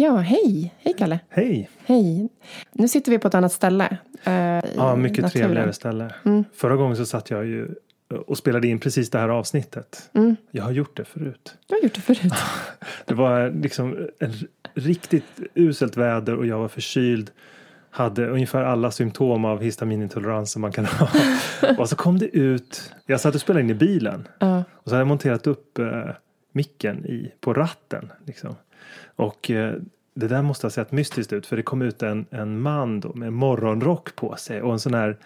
Ja, hej! Hej Kalle! Hej! Hej! Nu sitter vi på ett annat ställe. eh, Ja, mycket naturen. trevligare ställe. Förra gången så satt jag ju och spelade in precis det här avsnittet. Jag har gjort det förut. Du har gjort det förut. Det var liksom en riktigt uselt väder och jag var förkyld. Hade ungefär alla symptom av histaminintolerans som man kan ha. och så kom det ut. Jag satt och spelade in i bilen. Ja. Och så hade jag monterat upp eh, micken i, på ratten. Liksom. Och eh, det där måste ha sett mystiskt ut. För det kom ut en, en man då, med morgonrock på sig. Och en sån här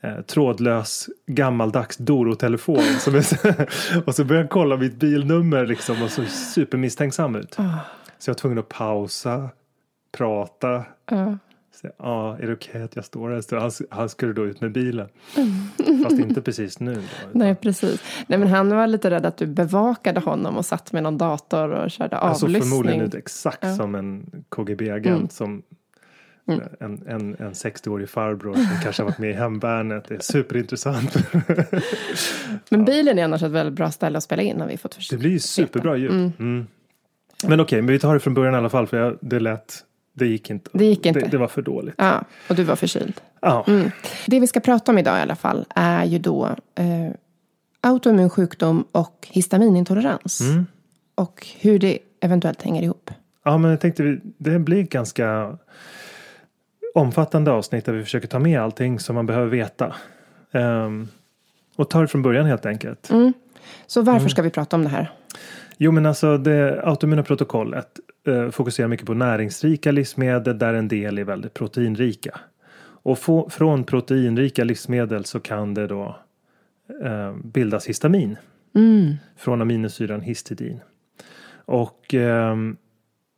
eh, trådlös gammaldags Doro-telefon. och så började jag kolla mitt bilnummer liksom. Och så supermisstänksam ut. Så jag var tvungen att pausa, prata, Ja. Så, ja, är det okej att jag står här? Så han, han skulle då ut med bilen. Fast inte precis nu. Då, Nej, precis. Nej, men han var lite rädd att du bevakade honom och satt med någon dator och körde Han såg avlyssning. förmodligen ut exakt Ja. som en KGB-agent som Mm. en, en, en 60-årig farbror som kanske har varit med i hemvärnet. Det är superintressant. Men bilen är annars ett väldigt bra ställe att spela in har vi fått Det blir ju superbra ljud. Mm. Men okej, men vi tar det från början i alla fall för det lät, det gick inte. Det gick inte. Det, det var för dåligt. Ja, och du var förkyld. Ja. Mm. Det vi ska prata om idag i alla fall är ju då eh, autoimmun sjukdom och histaminintolerans. Mm. Och hur det eventuellt hänger ihop. ja, men jag tänkte vi- det blir ganska omfattande avsnitt där vi försöker ta med allting som man behöver veta. Ehm, och ta det från början helt enkelt. Så varför Mm. ska vi prata om det här? Jo men alltså det autoimmuna protokollet eh, fokuserar mycket på näringsrika livsmedel där en del är väldigt proteinrika. Och få, från proteinrika livsmedel så kan det då eh, bildas histamin. Från aminosyran histidin. Och ehm,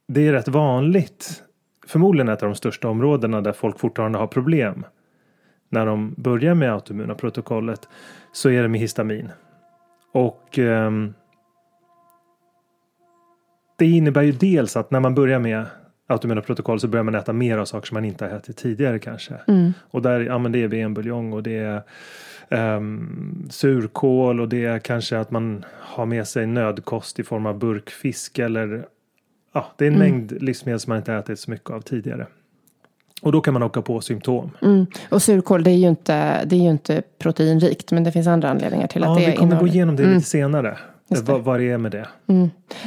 det är rätt vanligt. Förmodligen ett av de största områdena där folk fortfarande har problem. När de börjar med autoimmuna protokollet så är det med histamin. Och ehm, det innebär ju dels att när man börjar med autoimmuna protokoll så börjar man äta mer av saker som man inte har ätit tidigare kanske. Och där, ja men det är venbuljong och det är ehm, surkål och det är kanske att man har med sig nödkost i form av burkfisk eller ja, det är en mängd livsmedel som man inte ätit så mycket av tidigare. Och då kan man åka på symptom. Mm. Och surkål, det är, ju inte, det är ju inte proteinrikt, men det finns andra anledningar till Ja, att det vi kommer gå innehåller- igenom det lite senare. Vad, vad det är med det.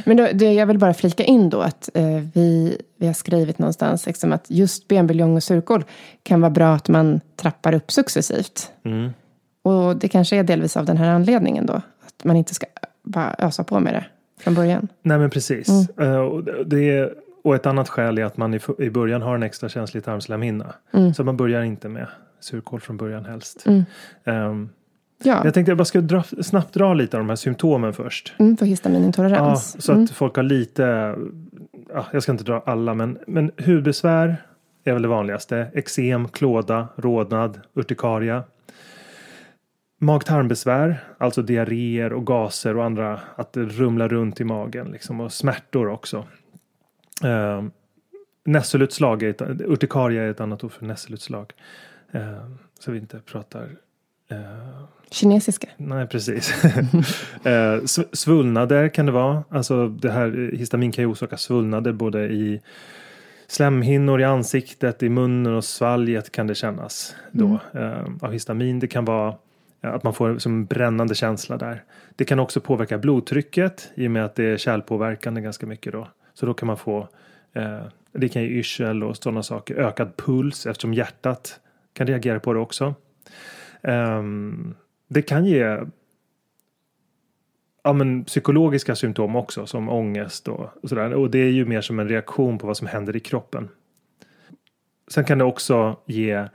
Men då, det, jag vill bara flika in då att eh, vi, vi har skrivit någonstans liksom att just benbuljong och surkål kan vara bra att man trappar upp successivt. Mm. Och det kanske är delvis av den här anledningen då. Att man inte ska bara ösa på med det från början. Nej men precis. Eh, och, det- är, och ett annat skäl är att man i, i början har en extra känslig tarmslemhinna. Så man börjar inte med surkål från början helst. Ehm, Ja, jag tänkte jag bara ska dra, snabbt dra lite av de här symptomen först. mm, för Ja, histaminintolerans. så att folk har lite, ja, jag ska inte dra alla men, men hudbesvär är väl det vanligaste. Eksem, klåda, rodnad, urtikaria. Mag-tarmbesvär, alltså diarréer och gaser och andra, att det rumlar runt i magen liksom, och smärtor också. Uh, nässelutslag, är ett, urtikaria är ett annat ord för nässelutslag. Eh, så vi inte pratar eh, Kinesiska. Nej, precis. eh, sv- svullnader kan det vara. Alltså det här eh, histamin kan ju orsaka svullnader både i slemhinnor i ansiktet, i munnen och svalget kan det kännas då eh, av histamin. Det kan vara eh, att man får som en brännande känsla där. Det kan också påverka blodtrycket i och med att det är kärlpåverkande ganska mycket då. Så då kan man få eh, det kan ge yrsel och sådana saker. Ökad puls eftersom hjärtat kan reagera på det också. Ehm, det kan ge ja, men psykologiska symptom också som ångest och, och sådär. Och det är ju mer som en reaktion på vad som händer i kroppen. Sen kan det också ge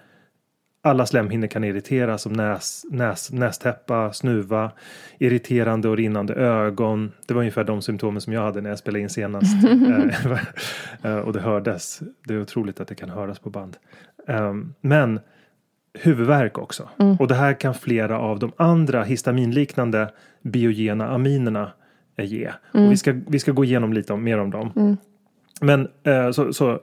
alla slemhinnor kan irriteras som näs, näs, nästäppa, snuva, irriterande och rinnande ögon. Det var ungefär de symptomen som jag hade när jag spelade in senast. Eh, och det hördes. Det är otroligt att det kan höras på band. Ehm, Men huvudvärk också. Och det här kan flera av de andra histaminliknande biogena aminerna eh, ge. Och vi, ska, vi ska gå igenom lite om, mer om dem. Men eh, så, så, eh,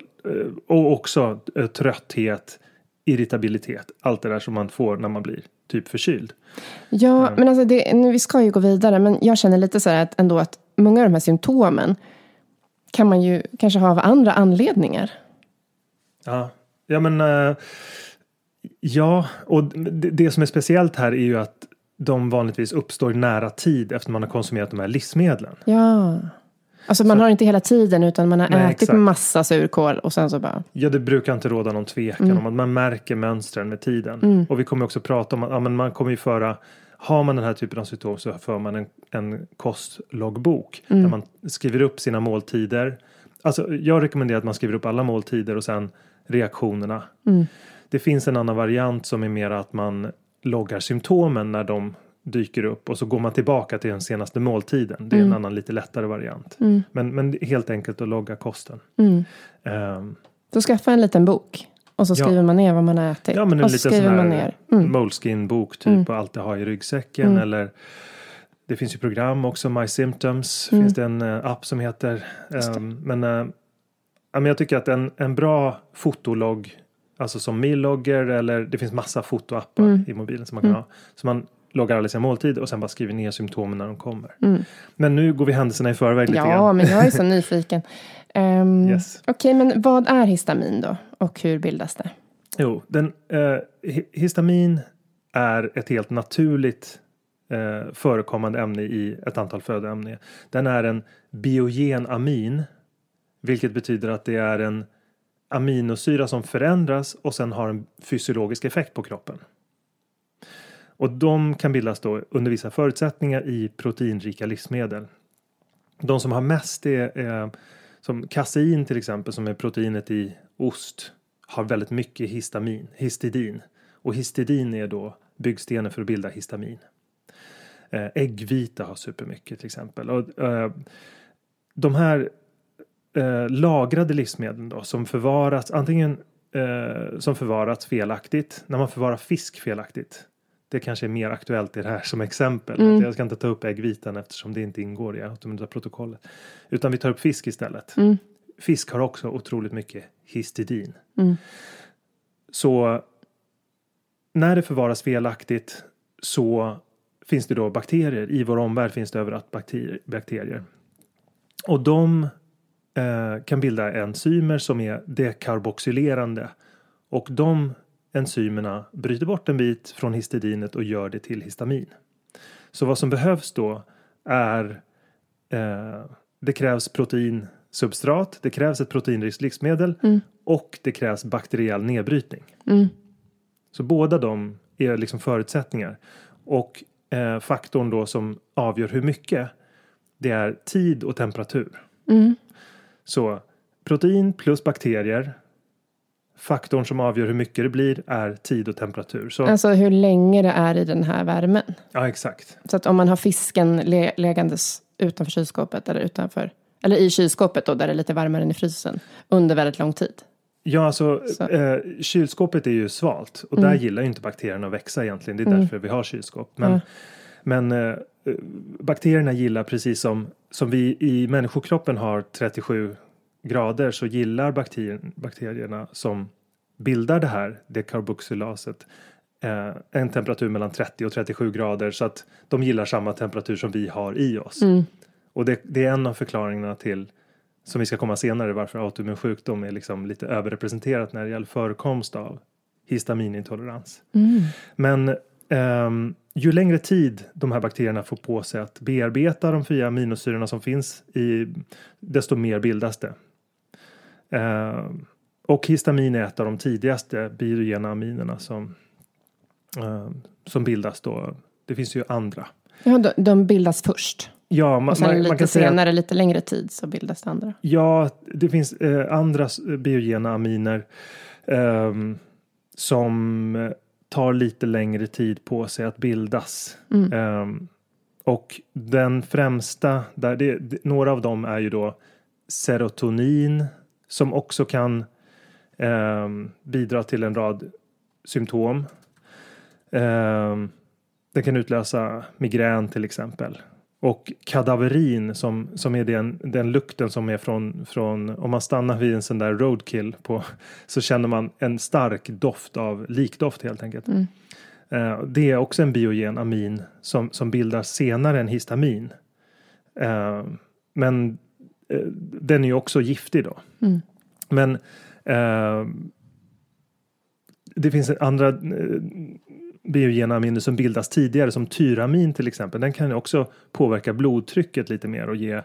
och också eh, trötthet, irritabilitet. Allt det där som man får när man blir typ förkyld. Ja, men alltså det, nu, vi ska ju gå vidare, men jag känner lite så här att ändå att många av de här symptomen kan man ju kanske ha av andra anledningar. Ja, ja men eh, ja, och det, det som är speciellt här är ju att de vanligtvis uppstår nära tid efter man har konsumerat de här livsmedlen. Ja. Alltså man har inte hela tiden utan man har Nej, ätit exakt. massa surkål och sen så bara. Ja, det brukar inte råda någon tvekan Mm. om att man märker mönstren med tiden. Och vi kommer också prata om att ja, men man kommer ju föra har man den här typen av symptom så för man en, en kostloggbok Mm. där man skriver upp sina måltider. Alltså, jag rekommenderar att man skriver upp alla måltider och sen reaktionerna. Mm. Det finns en annan variant som är mer att man loggar symptomen när de dyker upp och så går man tillbaka till den senaste måltiden. Det är en Mm. annan lite lättare variant. Men, men helt enkelt att logga kosten. Mm. Ehm, Då skaffa en liten bok. Och så Ja. skriver man ner vad man har ätit. Ja men en och liten sån skriver man här ner. Mm. Moleskine-bok typ Mm. och alltid ha i ryggsäcken Mm. eller det finns ju program också, My Symptoms Mm. finns det en eh, app som heter. Det. Ehm, men, ja, men jag tycker att en, en bra fotologg, alltså som Mealogger eller det finns massa fotoappar Mm. i mobilen som man kan Mm. ha. Så man loggar alla sina måltider och sen bara skriver ner symptomen när de kommer. Mm. Men nu går vi händelserna i förväg lite Ja, grann. men jag är så nyfiken. Um, Yes. Okej, men vad är histamin då? Och hur bildas det? Jo, den, eh, hi- histamin är ett helt naturligt eh, förekommande ämne i ett antal födoämnen. Den är en biogen amin, vilket betyder att det är en aminosyra som förändras och sen har en fysiologisk effekt på kroppen. Och de kan bildas då under vissa förutsättningar i proteinrika livsmedel. De som har mest är, är som kasein till exempel som är proteinet i ost har väldigt mycket histamin, histidin. Och histidin är då byggstenen för att bilda histamin. Eh, äggvita har supermycket till exempel. Och, eh, de här eh, lagrade livsmedlen då som förvaras antingen eh, som förvarats felaktigt när man förvarar fisk felaktigt. Det kanske är mer aktuellt i det här som exempel. Mm. Jag ska inte ta upp äggvitan eftersom det inte ingår i automobilprotokollet. Utan vi tar upp fisk istället. Mm. Fisk har också otroligt mycket histidin. Mm. Så när det förvaras felaktigt så finns det då bakterier. I vår omvärld finns det överallt bakterier. bakterier. Och de kan bilda enzymer som är dekarboxylerande. Och de enzymerna bryter bort en bit från histidinet och gör det till histamin. Så vad som behövs då är eh, det krävs proteinsubstrat, det krävs ett proteinrikt livsmedel Mm. och det krävs bakteriell nedbrytning. Mm. Så båda de är liksom förutsättningar. Och eh, faktorn då som avgör hur mycket det är tid och temperatur. Mm. Så protein plus bakterier. Faktorn som avgör hur mycket det blir är tid och temperatur. Så, Alltså hur länge det är i den här värmen. ja, exakt. Så att om man har fisken le- legandes utanför kylskåpet eller utanför eller i kylskåpet då där det är lite varmare än i frysen under väldigt lång tid. Ja, alltså Så. eh, kylskåpet är ju svalt och där gillar ju inte bakterierna att växa egentligen. Det är Mm. därför vi har kylskåp. Men, Ja. men eh, bakterierna gillar precis som, som vi i människokroppen har 37 grader så gillar bakterier, bakterierna som bildar det här dekarboxylaset eh, en temperatur mellan 30 och 37 grader så att de gillar samma temperatur som vi har i oss. Mm. Och det, det är en av förklaringarna till som vi ska komma senare varför autoimmun sjukdom är liksom lite överrepresenterat när det gäller förekomst av histaminintolerans. Mm. Men ehm, ju längre tid de här bakterierna får på sig att bearbeta de fria aminosyrorna som finns i desto mer bildas det. Ehm, och histamin är ett av de tidigaste biogena aminerna som, ehm, som bildas då. Det finns ju andra. Ja, de, de bildas först. Ja, man, Och sen man, lite man kan säga att- senare, lite längre tid så bildas det andra. Ja, det finns eh, andra biogena aminer ehm, som eh, tar lite längre tid på sig att bildas. Mm. Ehm, och den främsta, där det, det, några av dem är ju då serotonin som också kan ehm, bidra till en rad symptom. Um, det kan utlösa migrän till exempel. Och kadaverin som, som är den, den lukten som är från, från, om man stannar vid en sån där roadkill på, så känner man en stark doft av likdoft helt enkelt. Mm. Eh, det är också en biogen amin som, som bildas senare än histamin. Eh, men eh, den är ju också giftig då. Mm. Men det finns andra biogena aminer som bildas tidigare som tyramin till exempel. Den kan ju också påverka blodtrycket lite mer och ge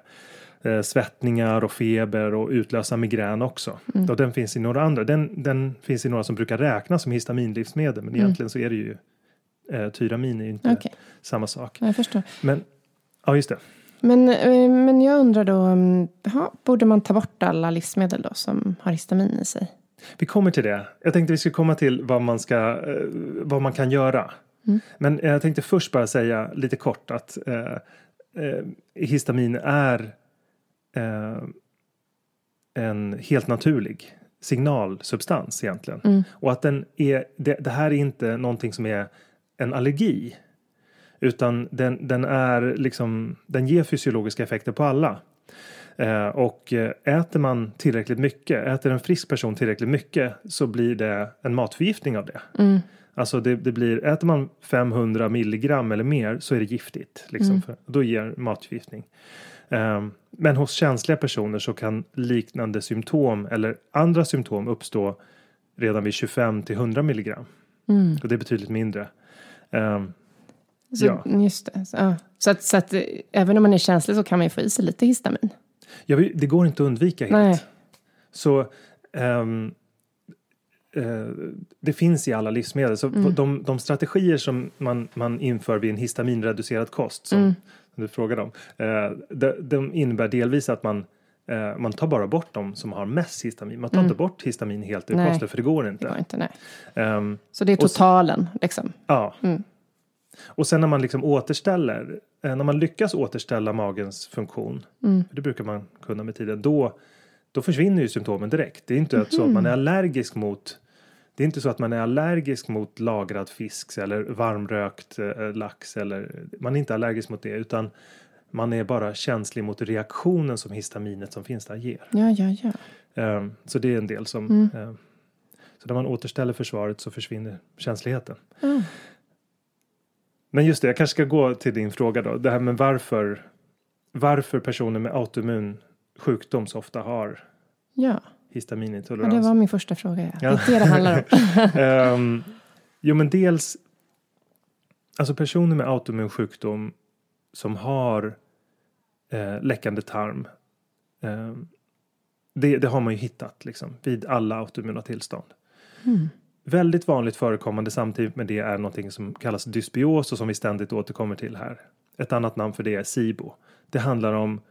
eh, svettningar och feber och utlösa migrän också. Mm. Och den finns i några andra. Den, den finns i några som brukar räknas som histaminlivsmedel men Mm. egentligen så är det ju eh, tyramin är ju inte Okej, samma sak. jag förstår. Men ja, just det. Men, eh, men jag undrar då, mm, jaha, borde man ta bort alla livsmedel då som har histamin i sig? Vi kommer till det. Jag tänkte vi skulle komma till vad man, ska, eh, vad man kan göra. Mm. Men jag tänkte först bara säga lite kort att eh, eh, histamin är eh, en helt naturlig signalsubstans egentligen. Och att den är, det, det här är inte någonting som är en allergi. Utan den, den är liksom, den ger fysiologiska effekter på alla. Eh, och eh, äter man tillräckligt mycket, äter en frisk person tillräckligt mycket så blir det en matförgiftning av det. Alltså det, det blir, äter man 500 milligram eller mer så är det giftigt. Liksom, för, då ger matförgiftning. Um, men hos känsliga personer så kan liknande symptom eller andra symptom uppstå redan vid 25 till 100 milligram. Och det är betydligt mindre. Um, Så, Ja. Just det. Så, så, att, så att eh, även om man är känslig så kan man ju få i sig lite histamin. Ja, vi- det går inte att undvika helt. Nej. Så ehm, eh, det finns i alla livsmedel. Så Mm. de, de strategier som man, man inför vid en histaminreducerad kost som, Mm. som du frågade om. Eh, de, de innebär delvis att man eh, man tar bara bort de som har mest histamin. Man tar inte bort histamin helt ur Mm. Nej. kosten för det går Det inte. går inte. Ehm, Så det är totalen, liksom. Ja. Mm. Och sen när man liksom återställer, när man lyckas återställa magens funktion, Mm. det brukar man kunna med tiden, då, då försvinner ju symptomen direkt. Det är inte att så att man är allergisk mot det är inte så att man är allergisk mot lagrad fisk eller varmrökt eh, lax eller man är inte allergisk mot det utan man är bara känslig mot reaktionen som histaminet som finns där ger. Ja, ja, ja. Ehm, så det är en del som Mm. ehm, så när man återställer försvaret så försvinner känsligheten. Mm. Men just det, jag kanske ska gå till din fråga då. Det här med varför, varför personer med autoimmun sjukdom så ofta har Ja. ja, histaminintolerans. det var min första fråga. Ja. Ja. Det är det handlar om. Ehm, jo men dels Alltså personer med autoimmun sjukdom som har eh, läckande tarm. ehm, det, det har man ju hittat liksom vid alla autoimmuna tillstånd. Väldigt vanligt förekommande samtidigt med det är någonting som kallas dysbios och som vi ständigt återkommer till här. Ett annat namn för det är SIBO. Det handlar om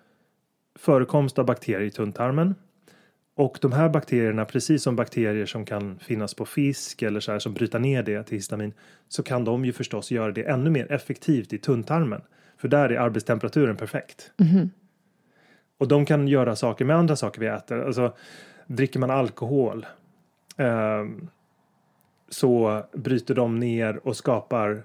förekomst av bakterier i tunntarmen. Och de här bakterierna, precis som bakterier som kan finnas på fisk eller så här som bryter ner det till histamin, så kan de ju förstås göra det ännu mer effektivt i tunntarmen. För där är arbetstemperaturen perfekt. Och de kan göra saker med andra saker vi äter. Alltså, dricker man alkohol ehm, så bryter de ner och skapar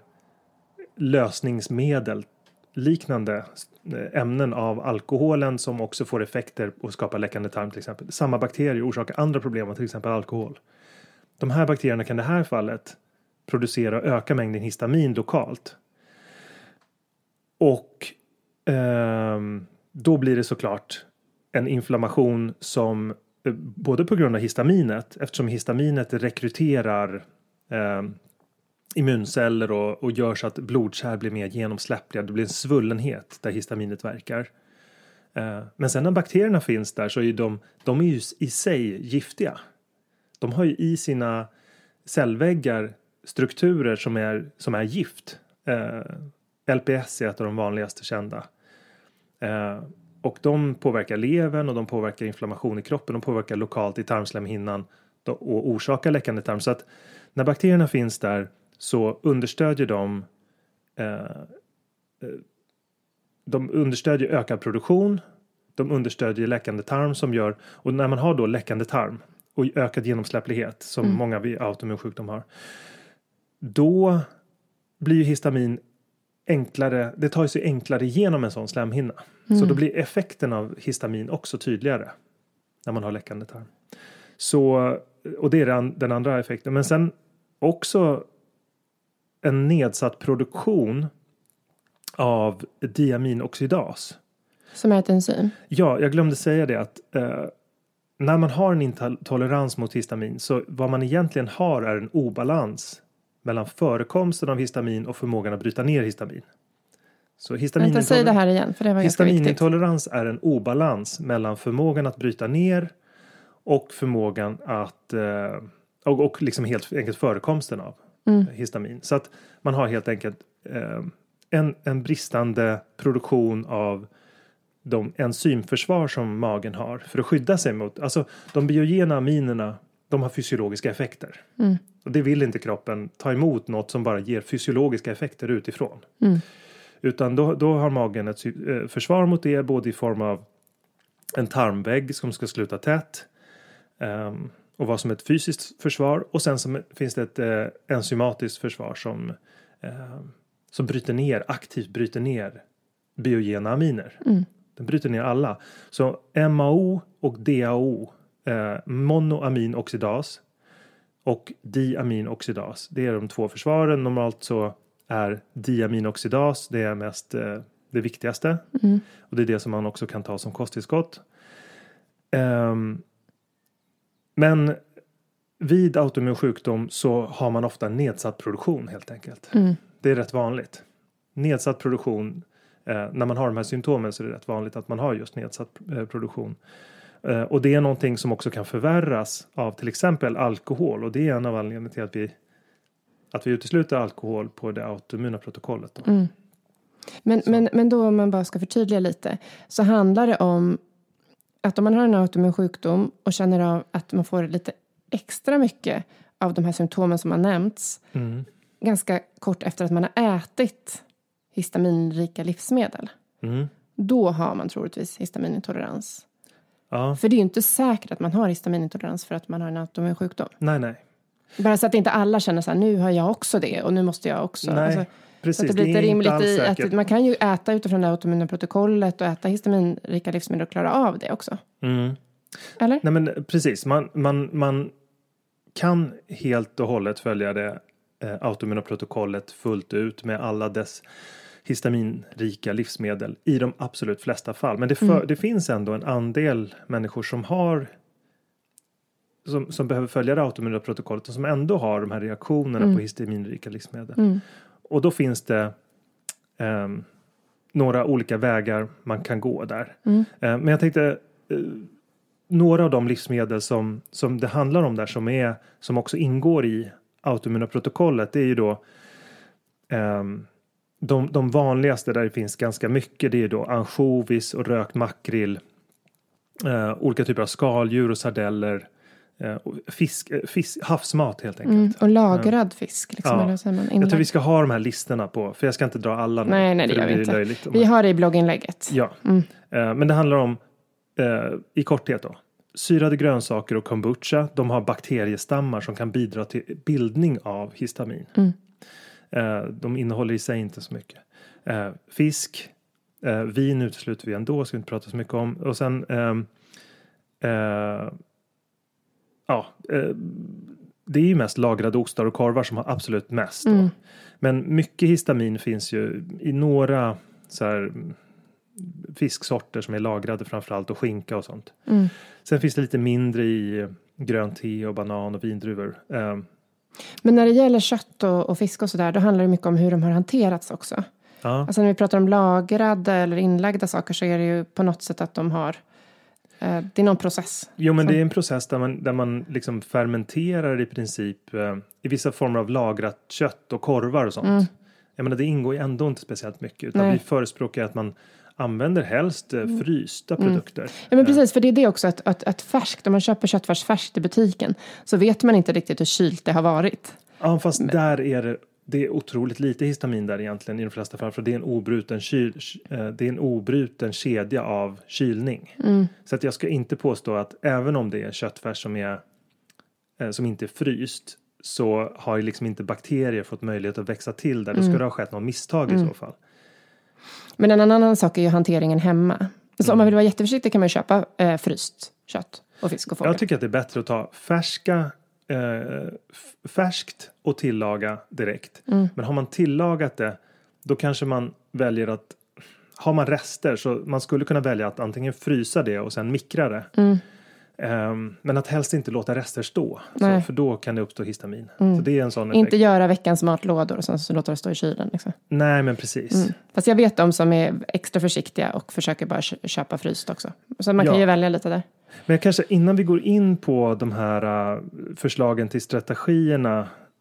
lösningsmedel liknande eh, ämnen av alkoholen som också får effekter och skapar läckande tarm till exempel. Samma bakterier orsakar andra problem av till exempel alkohol. De här bakterierna kan i det här fallet producera och öka mängden histamin lokalt. Och eh, då blir det såklart en inflammation som både på grund av histaminet eftersom histaminet rekryterar eh, immunceller och, och gör så att blodkärl blir mer genomsläppliga. Det blir en svullenhet där histaminet verkar. Eh, men sen när bakterierna finns där så är ju de, de är ju i sig giftiga. De har ju i sina cellväggar strukturer som är, som är gift. Eh, LPS är ett av de vanligaste kända. Eh, och de påverkar levern och de påverkar inflammation i kroppen. De påverkar lokalt i tarmslemhinnan och orsakar läckande tarm. Så att när bakterierna finns där så understödjer de eh, eh, de understödjer ökad produktion. De understödjer läckande tarm som gör och när man har då läckande tarm och ökad genomsläpplighet som många vid autoimmun sjukdom har. Då blir ju histamin enklare. Det tar sig enklare igenom en sån slemhinna. Så då blir effekten av histamin också tydligare när man har läckande tarm. Så, och det är den, den andra effekten. Men sen också en nedsatt produktion av diaminoxidas. Som är ett enzym. Ja, jag glömde säga det att eh, när man har en intolerans mot histamin så vad man egentligen har är en obalans mellan förekomsten av histamin och förmågan att bryta ner histamin. Så viktigt. Histaminintolerans är en obalans mellan förmågan att bryta ner och förmågan att eh, och, och liksom helt enkelt förekomsten av Mm. histamin. Så att man har helt enkelt eh, en, en bristande produktion av de enzymförsvar som magen har för att skydda sig mot, alltså de biogena aminerna, de har fysiologiska effekter. Mm. Och det vill inte kroppen ta emot något som bara ger fysiologiska effekter utifrån. Mm. Utan då, då har magen ett eh, försvar mot det både i form av en tarmvägg som ska sluta tätt. ehm, och vad som ett fysiskt försvar och sen som, finns det ett eh, enzymatiskt försvar som, eh, som bryter ner, aktivt bryter ner biogena aminer. Den bryter ner alla. Så MAO och DAO, eh, monoaminoxidas och diaminoxidas, det är de två försvaren. Normalt så är diaminoxidas det är mest eh, det viktigaste. Och det är det som man också kan ta som kosttillskott. Ehm, men vid autoimmun sjukdom så har man ofta nedsatt produktion helt enkelt. Det är rätt vanligt. Nedsatt produktion, eh, när man har de här symptomen så är det rätt vanligt att man har just nedsatt eh, produktion. Eh, och det är någonting som också kan förvärras av till exempel alkohol och det är en av anledningarna till att vi att vi utesluter alkohol på det autoimmuna protokollet. Då. Men, men, men då om man bara ska förtydliga lite så handlar det om att om man har en autoimmun sjukdom och känner av att man får lite extra mycket av de här symptomen som har nämnts Mm. ganska kort efter att man har ätit histaminrika livsmedel. Mm. Då har man troligtvis histaminintolerans. Ja, För det är ju inte säkert att man har histaminintolerans för att man har en autoimmun sjukdom. nej, nej. Bara så att inte alla känner så här, nu har jag också det och nu måste jag också. Nej, Alltså, precis. så att det blir lite inte rimligt alls i säkert. att man kan ju äta utifrån det autoimmuna protokollet och äta histaminrika livsmedel och klara av det också. Mm. Eller? Nej men precis, man, man, man kan helt och hållet följa det eh, autoimmuna protokollet fullt ut med alla dess histaminrika livsmedel i de absolut flesta fall. Men det, för, det finns ändå en andel människor som har som, som behöver följa det autoimmuna protokollet och som ändå har de här reaktionerna på histaminrika livsmedel. Och då finns det ehm, några olika vägar man kan gå där. Eh, men jag tänkte eh, några av de livsmedel som, som det handlar om där som, är, som också ingår i autoimmuna protokollet det är ju då ehm, de, de vanligaste där det finns ganska mycket det är då ansjovis och rökt makrill eh, olika typer av skaldjur och sardeller eh, och fisk, eh, fisk, havsmat helt enkelt. Mm. Och lagrad fisk. Liksom, Ja. eller säger man? Jag tror vi ska ha de här listorna på, för jag ska inte dra alla nu. Nej, nej, det gör vi inte. Löjligt Vi har det i blogginlägget. Ja, Eh, men det handlar om eh, i korthet då. Syrade grönsaker och kombucha, de har bakteriestammar som kan bidra till bildning av histamin. Eh, de innehåller i sig inte så mycket. Eh, fisk, eh, vin utesluter vi ändå, ska vi inte prata så mycket om. Och sen ehm, eh, ja, eh, det är ju mest lagrade ostar och korvar som har absolut mest. Då. Men mycket histamin finns ju i några så här, mm, fisksorter som är lagrade framförallt och skinka och sånt. Sen finns det lite mindre i eh, grönt te och banan och vindruvor. Men när det gäller kött och, och fisk och sådär, då handlar det mycket om hur de har hanterats också. ja, Alltså när vi pratar om lagrade eller inlagda saker så är det ju på något sätt att de har, eh, det är någon process. Jo, men det är en process där man, där man liksom fermenterar i princip eh, i vissa former av lagrat kött och korvar och sånt. Jag menar, det ingår ju ändå inte speciellt mycket utan Nej. vi förespråkar att man använder helst eh, frysta produkter. Ja men precis, för det är det också att, att, att färskt, om man köper köttfärs färskt i butiken så vet man inte riktigt hur kylt det har varit. Ja, fast där är det, det är otroligt lite histamin där egentligen i de flesta fall. För det är en obruten, kyl, eh, det är en obruten kedja av kylning. Så att jag ska inte påstå att även om det är köttfärs som, är, eh, som inte är fryst så har ju liksom inte bakterier fått möjlighet att växa till där. Då ska det ha skett något misstag i så fall. Men en annan sak är ju hanteringen hemma. Så om man vill vara jätteförsiktig kan man köpa eh, fryst kött och fisk och fågel. Jag tycker att det är bättre att ta färska, eh, färskt och tillaga direkt. Men har man tillagat det då kanske man väljer att har man rester så man skulle kunna välja att antingen frysa det och sen mikra det. Ehm, men att helst inte låta rester stå. Så, för då kan det uppstå histamin. Så det är en sån effekt. Inte göra veckans matlådor och sen så låter det stå i kylen. Liksom. Nej men precis. Fast jag vet de som är extra försiktiga och försöker bara kö- köpa fryst också. Så man kan Ja. ju välja lite där. Men kanske innan vi går in på de här äh, förslagen till strategierna.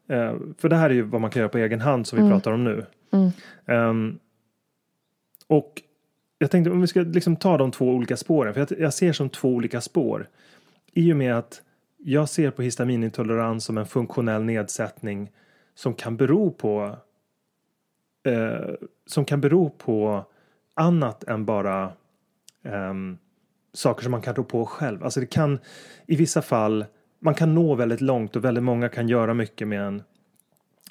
äh, för det här är ju vad man kan göra på egen hand som vi pratar om nu. Ehm, och jag tänkte om vi ska liksom ta de två olika spåren. För jag, jag ser som två olika spår. I och med att jag ser på histaminintolerans som en funktionell nedsättning som kan bero på eh, som kan bero på annat än bara eh, saker som man kan rå på själv. Alltså det kan i vissa fall man kan nå väldigt långt och väldigt många kan göra mycket med, en,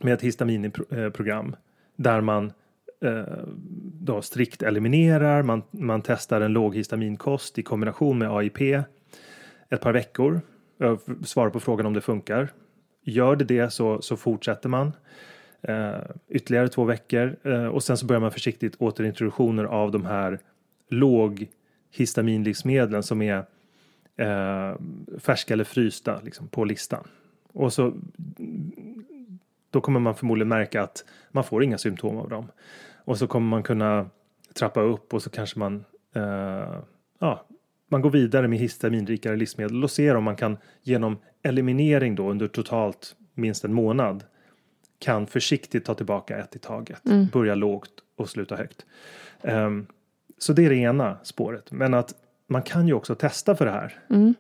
med ett histaminprogram eh, där man eh, Eh, då strikt eliminerar, man, man testar en låghistaminkost i kombination med AIP ett par veckor, svarar på frågan om det funkar. Gör det det så, så fortsätter man eh, ytterligare två veckor eh, och sen så börjar man försiktigt återintroduktioner av de här låghistaminlivsmedlen som är eh, färska eller frysta liksom, på listan. Och så då kommer man förmodligen märka att man får inga symptom av dem. Och så kommer man kunna trappa upp och så kanske man eh, ja, man går vidare med histaminrikare livsmedel och ser om man kan genom eliminering då under totalt minst en månad kan försiktigt ta tillbaka ett i taget. Mm. Börja lågt och sluta högt. Um, så det är det ena spåret. Men att man kan ju också testa för det här. Mm.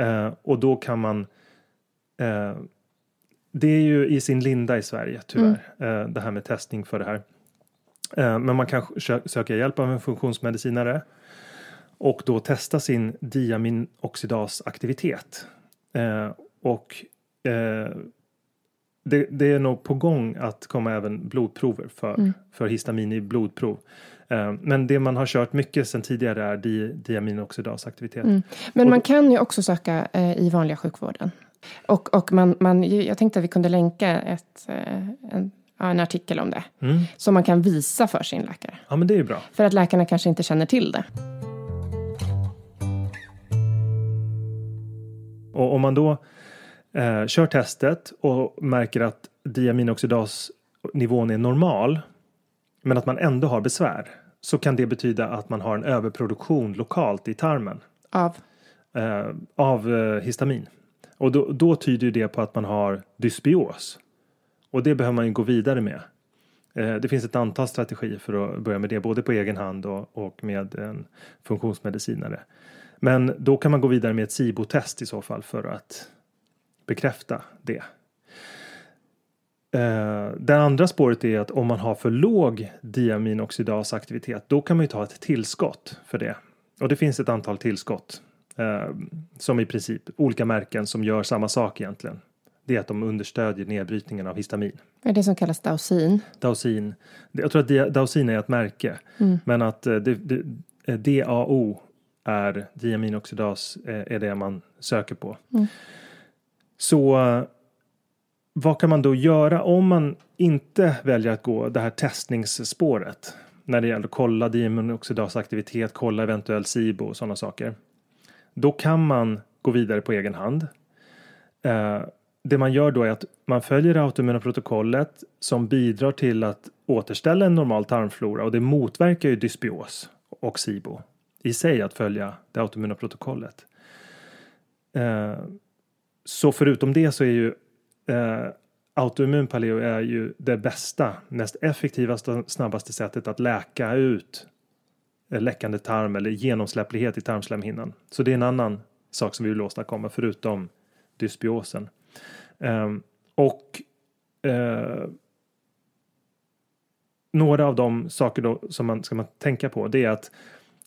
Uh, och då kan man uh, det är ju i sin linda i Sverige tyvärr. Mm. Uh, det här med testning för det här. men man kan söka hjälp av en funktionsmedicinare. Och då testa sin diaminoxidasaktivitet. och det, det, är nog på gång att komma även blodprover för, mm. för histamin i blodprov. Men det man har kört mycket sedan tidigare är di, diaminoxidasaktivitet. Mm. Men man kan ju också söka i vanliga sjukvården. Och, och man, man, jag tänkte att vi kunde länka ett, uh, en, en artikel om det. Mm. Som man kan visa för sin läkare. Ja men det är bra. För att läkarna kanske inte känner till det. Och om man då eh, kör testet och märker att diaminoxidasnivån är normal men att man ändå har besvär så kan det betyda att man har en överproduktion lokalt i tarmen. Av? Eh, av eh, histamin. Och då, då, tyder det på att man har dysbios. Och det behöver man ju gå vidare med. Eh, det finns ett antal strategier för att börja med det, både på egen hand och, och med en funktionsmedicinare. Men då kan man gå vidare med ett SIBO-test i så fall för att bekräfta det. Eh, det andra spåret är att om man har för låg diaminoxidasaktivitet då kan man ju ta ett tillskott för det. Och det finns ett antal tillskott eh, som i princip olika märken som gör samma sak egentligen. Det är att de understödjer nedbrytningen av histamin. Är det som kallas Dausin? Dausin. Jag tror att Dausin är ett märke. Mm. Men att eh, det, det, DAO är diaminoxidas är det man söker på. Mm. Så vad kan man då göra om man inte väljer att gå det här testningsspåret? När det gäller att kolla diaminoxidasaktivitet, kolla eventuell SIBO och sådana saker. Då kan man gå vidare på egen hand. Eh, det man gör då är att man följer det autoimmuna protokollet som bidrar till att återställa en normal tarmflora och det motverkar ju dysbios och SIBO i sig att följa det autoimmuna protokollet. Eh, så förutom det så är ju eh, autoimmun paleo är ju det bästa, mest effektivaste och snabbaste sättet att läka ut Eh, läckande tarm eller genomsläpplighet i tarmslemhinnan. Så det är en annan sak som vi vill åstadkomma förutom dysbiosen. Um, och uh, några av de saker då som man ska man tänka på det är att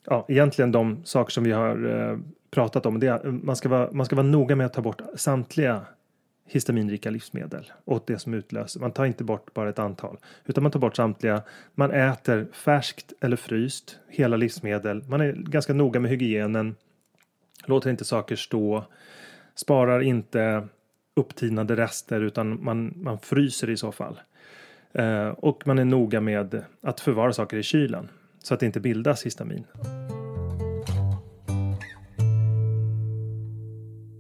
ja, egentligen de saker som vi har uh, pratat om. Det är, man, ska vara, man ska vara noga med att ta bort samtliga histaminrika livsmedel och det som utlöser. Man tar inte bort bara ett antal utan man tar bort samtliga. Man äter färskt eller fryst hela livsmedel. Man är ganska noga med hygienen. Låter inte saker stå. Sparar inte upptinade rester utan man, man fryser i så fall. Eh, och man är noga med att förvara saker i kylen så att det inte bildas histamin.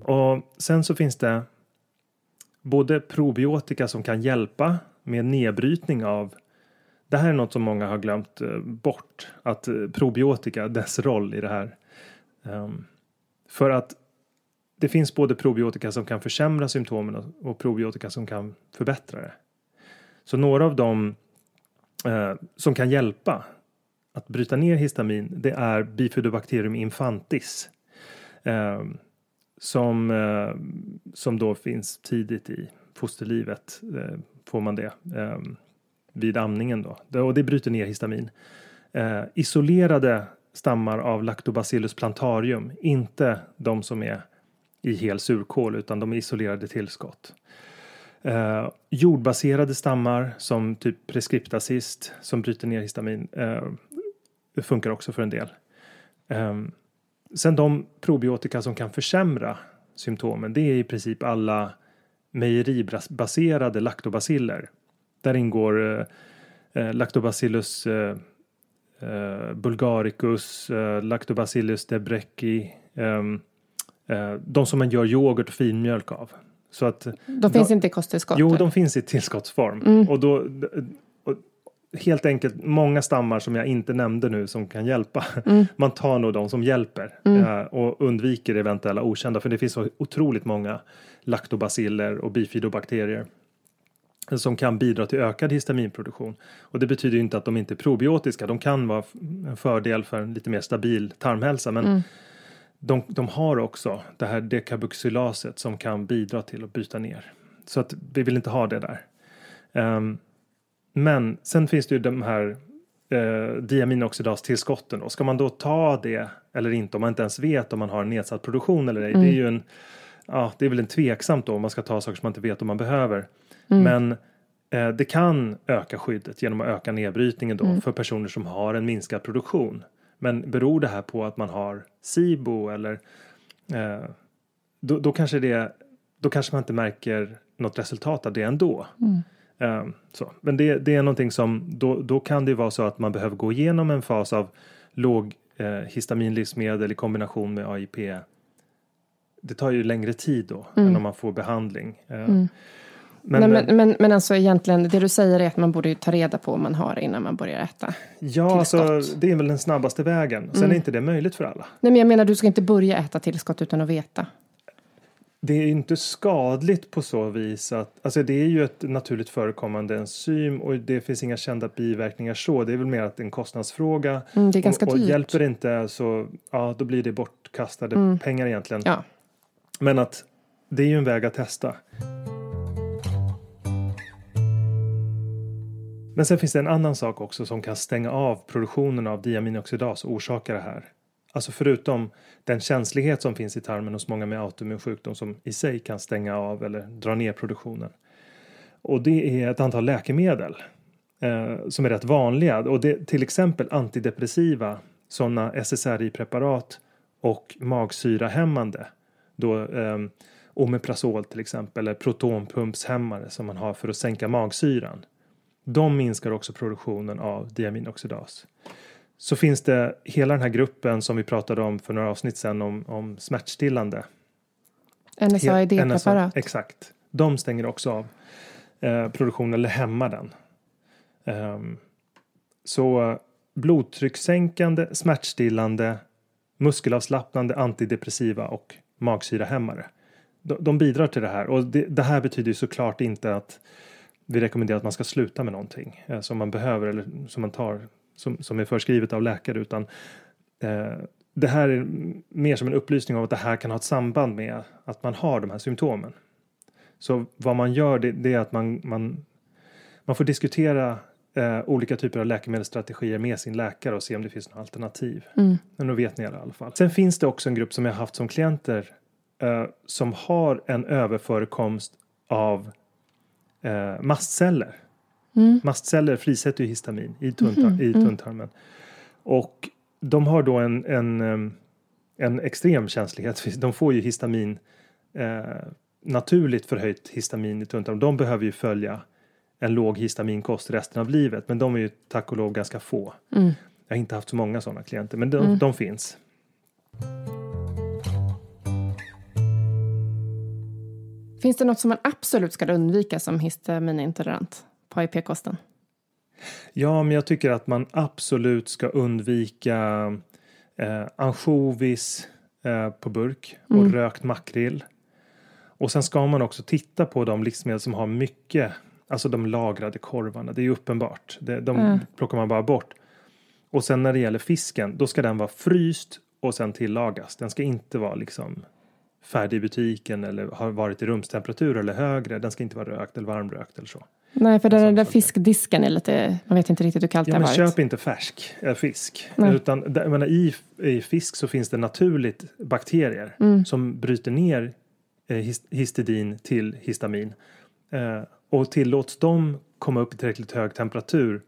Och sen så finns det både probiotika som kan hjälpa med nedbrytning av det här är något som många har glömt eh, bort. Att eh, probiotika, dess roll i det här. Ehm, för att det finns både probiotika som kan försämra symptomen och probiotika som kan förbättra det. Så några av dem eh, som kan hjälpa att bryta ner histamin det är Bifidobacterium infantis. Eh, som, eh, som då finns tidigt i fosterlivet. Eh, får man det eh, vid amningen då. Och det bryter ner histamin. Eh, isolerade stammar av Lactobacillus plantarium, inte de som är i hel surkål utan de är isolerade tillskott. Eh, jordbaserade stammar som typ prescriptacist som bryter ner histamin eh, funkar också för en del. Eh, sen de probiotika som kan försämra symptomen det är i princip alla mejeribaserade laktobaciller. Där ingår eh, eh Lactobacillus eh, eh, bulgaricus, eh, Lactobacillus debrecki, ehm, eh, de som man gör yoghurt och finmjölk av. Så att, de finns inte i kosttillskott? Jo, de finns i tillskottsform. Mm. Och då, helt enkelt, många stammar som jag inte nämnde nu som kan hjälpa. Mm. Man tar nog de som hjälper mm. eh, och undviker eventuella okända. För det finns så otroligt många laktobaciller och bifidobakterier som kan bidra till ökad histaminproduktion. Och det betyder inte att de inte är probiotiska. De kan vara en fördel för en lite mer stabil tarmhälsa. Men mm. de, de, har också det här dekabuxylaset som kan bidra till att byta ner. Så att vi vill inte ha det där. Um, men sen finns det ju de här eh, diaminooxidastillskotten. Och ska man då ta det eller inte om man inte ens vet om man har nedsatt produktion eller ej. Mm. Det är ju en, ja, det är väl en tveksamt då om man ska ta saker som man inte vet om man behöver. Mm. Men eh, det kan öka skyddet genom att öka nedbrytningen då mm. för personer som har en minskad produktion. Men beror det här på att man har SIBO eller eh, då, då, kanske det, då kanske man inte märker något resultat av det ändå. Mm. Eh, så. Men det, det är någonting som då, då kan det vara så att man behöver gå igenom en fas av låg eh, histaminlivsmedel i kombination med AIP. Det tar ju längre tid då mm. än om man får behandling. Eh, mm. Men, Nej, men, men, men alltså egentligen, det du säger är att man borde ta reda på om man har innan man börjar äta. Ja, alltså, det är väl den snabbaste vägen. Sen mm. är inte det möjligt för alla. Nej, men jag menar, du ska inte börja äta tillskott utan att veta. Det är inte skadligt på så vis att, alltså det är ju ett naturligt förekommande enzym och det finns inga kända biverkningar så. Det är väl mer att en kostnadsfråga. Mm, det är ganska och, och dyrt. hjälper det inte så, ja då blir det bortkastade mm. pengar egentligen. Ja. Men att det är ju en väg att testa. Men sen finns det en annan sak också som kan stänga av produktionen av diaminoxidas och orsaka det här. Alltså förutom den känslighet som finns i tarmen hos många med autoimmun sjukdom som i sig kan stänga av eller dra ner produktionen. Och det är ett antal läkemedel eh, som är rätt vanliga och det till exempel antidepressiva sådana SSRI-preparat och magsyrahämmande. Då eh, Omeprazol till exempel eller protonpumpshämmare som man har för att sänka magsyran. De minskar också produktionen av diaminoxidas. Så finns det hela den här gruppen som vi pratade om för några avsnitt sedan om, om smärtstillande. NSAID-preparat. Exakt. De stänger också av eh, produktionen eller hämmar den. Um, så blodtryckssänkande, smärtstillande, muskelavslappnande, antidepressiva och magsyrahämmare. De, de bidrar till det här och det, det här betyder ju såklart inte att vi rekommenderar att man ska sluta med någonting eh, som man behöver eller som man tar som, som är förskrivet av läkare utan eh, det här är mer som en upplysning om att det här kan ha ett samband med att man har de här symptomen. Så vad man gör det, det är att man, man, man får diskutera eh, olika typer av läkemedelsstrategier med sin läkare och se om det finns några alternativ. Mm. Men då vet ni i alla fall. Sen finns det också en grupp som jag haft som klienter eh, som har en överförekomst av eh, mastceller. Mm. Mastceller frisätter ju histamin i, tunntar mm. i tunntarmen. Och de har då en, en, en extrem känslighet. De får ju histamin eh, naturligt förhöjt histamin i tunntarmen. De behöver ju följa en låg histaminkost resten av livet. Men de är ju tack och lov ganska få. Mm. Jag har inte haft så många sådana klienter men de, mm. de finns. Finns det något som man absolut ska undvika som histaminintolerant på AIP-kosten? Ja, men jag tycker att man absolut ska undvika eh, ansjovis eh, på burk och mm. rökt makrill. Och sen ska man också titta på de livsmedel som har mycket, alltså de lagrade korvarna. Det är ju uppenbart. Det, de mm. plockar man bara bort. Och sen när det gäller fisken, då ska den vara fryst och sen tillagas. Den ska inte vara liksom färdig i butiken eller har varit i rumstemperatur eller högre. Den ska inte vara rökt eller varmrökt eller så. Nej, för den där fiskdisken är lite, man vet inte riktigt hur kallt ja, det har varit. Köp inte färsk äh, fisk. Nej. Utan, jag menar, i, I fisk så finns det naturligt bakterier mm. som bryter ner eh, his- histidin till histamin. Eh, och tillåts de komma upp i tillräckligt hög temperatur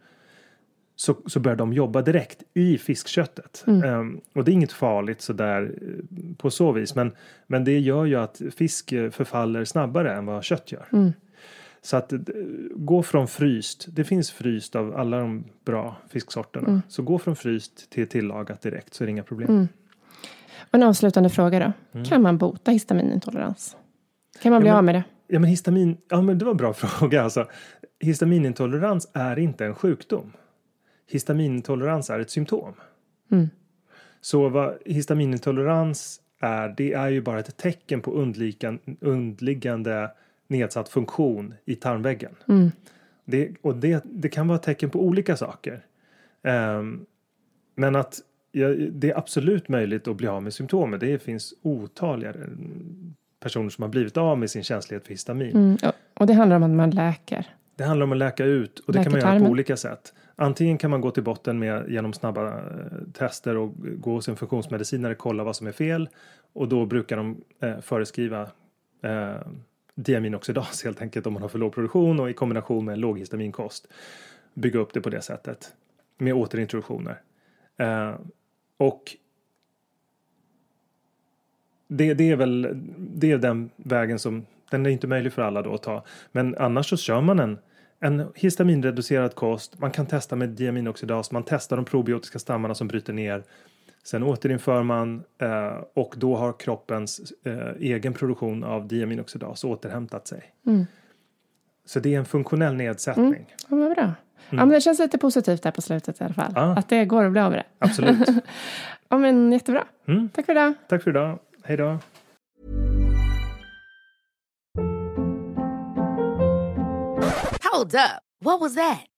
så, så börjar de jobba direkt i fiskköttet. Eh, och det är inget farligt sådär eh, på så vis. Men, men det gör ju att fisk eh, förfaller snabbare än vad kött gör. Så att eh, gå från fryst, det finns fryst av alla de bra fisksorterna. Så gå från fryst till tillagat direkt så är det inga problem. Och en avslutande fråga då. Kan man bota histaminintolerans? Kan man bli Mm. Ja, men- av med det? Ja men histamin, ja men det var en bra fråga alltså. Histaminintolerans är inte en sjukdom. Histaminintolerans är ett symptom. Mm. Så vad histaminintolerans är, det är ju bara ett tecken på undliggande nedsatt funktion i tarmväggen. Mm. Det, och det, det kan vara tecken på olika saker. Ehm, men att ja, det är absolut möjligt att bli av med symptomen. Det finns otaliga mm, personer som har blivit av med sin känslighet för histamin. Mm. och- det handlar om att man läker. Det handlar om att läka ut och det kan man göra på olika sätt. Antingen kan man gå till botten med genom snabba eh, tester och gå hos en funktionsmedicinare och kolla vad som är fel. Och då brukar de eh, föreskriva eh, diaminoxidas helt enkelt om man har för låg produktion och i kombination med en låghistaminkost. Bygga upp det på det sättet med återintroduktioner. Eh, och det, det är väl det är den vägen som den är inte möjlig för alla då att ta. Men annars så kör man en, en histaminreducerad kost. Man kan testa med diaminoxidas. Man testar de probiotiska stammarna som bryter ner. Sen återinför man eh, och då har kroppens eh, egen produktion av diaminoxidas återhämtat sig. Mm. Så det är en funktionell nedsättning. Ja, vad bra. Ja, men det känns lite positivt där på slutet i alla fall. Ja. Att det går att bli av med det. Absolut. Ja, men jättebra. Mm. Tack för idag. Tack för idag. Hej då. Hold up. What was that?